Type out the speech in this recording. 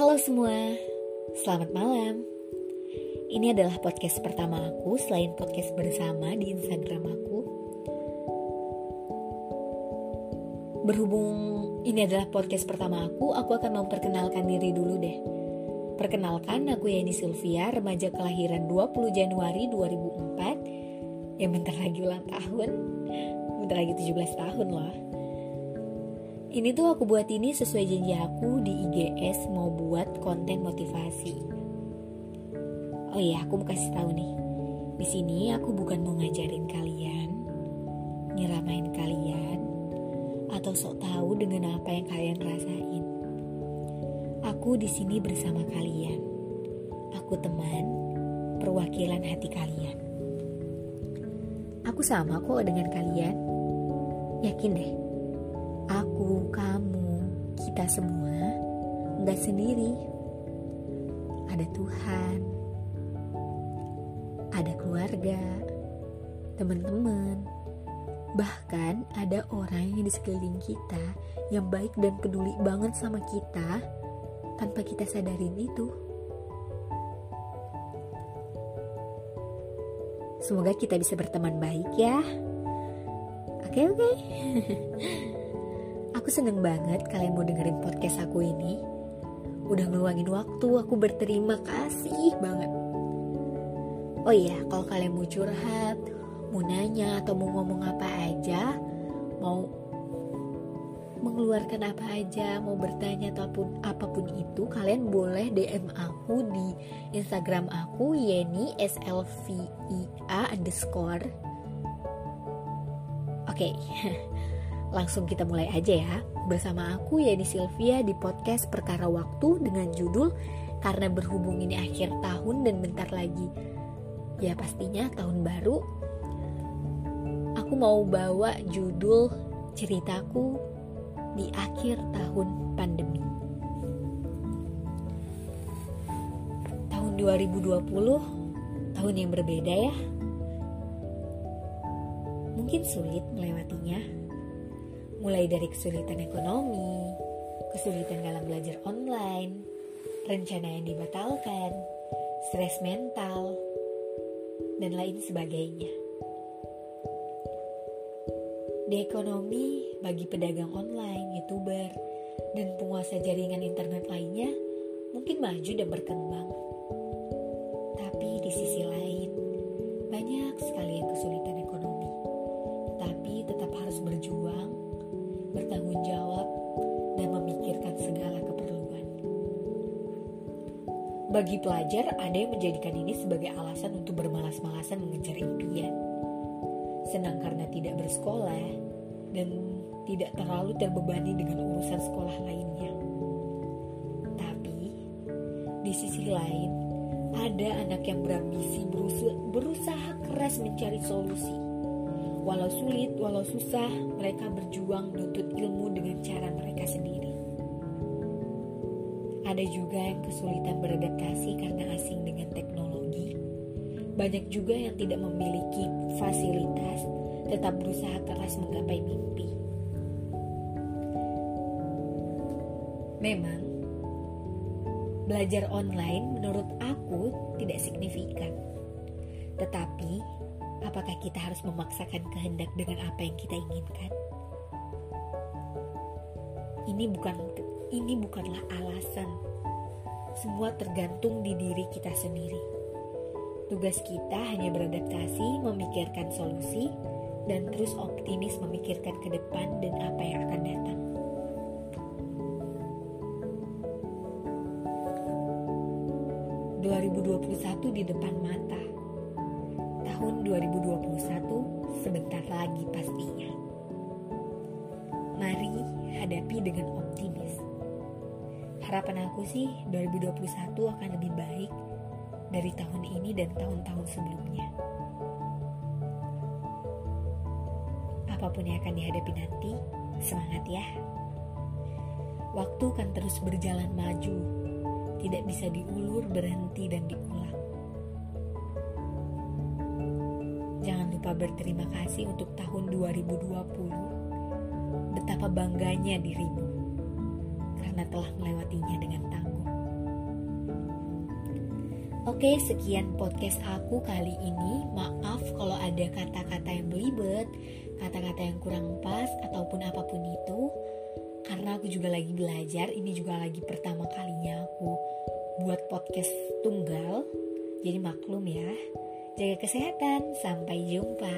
Halo semua, selamat malam. Ini adalah podcast pertama aku selain podcast bersama di Instagram aku. Berhubung ini adalah podcast pertama aku, aku akan memperkenalkan diri dulu deh. Perkenalkan, aku Yani Sylvia, remaja kelahiran 20 Januari 2004 yang bentar lagi ulang tahun. Bentar lagi 17 tahun loh. Ini tuh aku buat ini sesuai janji aku di IGS mau buat konten motivasi. Oh iya, aku mau kasih tahu nih. Di sini aku bukan mau ngajarin kalian, nyeramain kalian, atau sok tahu dengan apa yang kalian rasain. Aku di sini bersama kalian. Aku teman, perwakilan hati kalian. Aku sama kok dengan kalian. Yakin deh aku, kamu, kita semua nggak sendiri. Ada Tuhan, ada keluarga, teman-teman, bahkan ada orang yang di sekeliling kita yang baik dan peduli banget sama kita tanpa kita sadarin itu. Semoga kita bisa berteman baik ya. Oke, oke. Aku seneng banget kalian mau dengerin podcast aku ini. Udah ngeluangin waktu, aku berterima kasih banget. Oh iya, kalau kalian mau curhat, mau nanya atau mau ngomong apa aja, mau mengeluarkan apa aja, mau bertanya ataupun apa pun itu, kalian boleh DM aku di Instagram aku Yeni SLVIA underscore. Oke. Okay. Langsung kita mulai aja ya. Bersama aku Yani Sylvia di podcast Perkara Waktu dengan judul Karena berhubung ini akhir tahun dan bentar lagi ya pastinya tahun baru. Aku mau bawa judul ceritaku di akhir tahun pandemi. Tahun 2020 tahun yang berbeda ya. Mungkin sulit melewatinya mulai dari kesulitan ekonomi, kesulitan dalam belajar online, rencana yang dibatalkan, stres mental, dan lain sebagainya. Di ekonomi, bagi pedagang online, youtuber, dan penguasa jaringan internet lainnya, mungkin maju dan berkembang. Tapi di sisi lain, banyak sekali yang kesulitan ekonomi, tapi tetap harus berjuang Bagi pelajar, ada yang menjadikan ini sebagai alasan untuk bermalas-malasan mengejar impian. Senang karena tidak bersekolah dan tidak terlalu terbebani dengan urusan sekolah lainnya. Tapi, di sisi lain, ada anak yang berambisi berusaha, keras mencari solusi Walau sulit, walau susah, mereka berjuang menuntut ilmu dengan cara mereka sendiri. Ada juga yang kesulitan beradaptasi karena asing dengan teknologi. Banyak juga yang tidak memiliki fasilitas, tetap berusaha keras menggapai mimpi. Memang, belajar online menurut aku tidak signifikan. Tetapi, Apakah kita harus memaksakan kehendak dengan apa yang kita inginkan? Ini bukan ini bukanlah alasan. Semua tergantung di diri kita sendiri. Tugas kita hanya beradaptasi, memikirkan solusi, dan terus optimis memikirkan ke depan dan apa yang akan datang. ...2021 di depan mata tahun 2021 sebentar lagi pastinya. Mari hadapi dengan optimis. Harapan aku sih 2021 akan lebih baik dari tahun ini dan tahun-tahun sebelumnya. Apa pun yang akan dihadapi nanti, semangat ya. Waktu akan terus berjalan maju, tidak bisa diulur, berhenti, dan diulang. Jangan lupa berterima kasih untuk tahun 2020. Betapa bangganya dirimu karena telah melewatinya dengan tangguh. Oke, sekian podcast aku kali ini. Maaf kalau ada kata-kata yang belibet, kata-kata yang kurang pas, ataupun apa pun itu. Karena aku juga lagi belajar, ini juga lagi pertama kalinya aku buat podcast tunggal. Jadi maklum ya. Jaga kesehatan, sampai jumpa.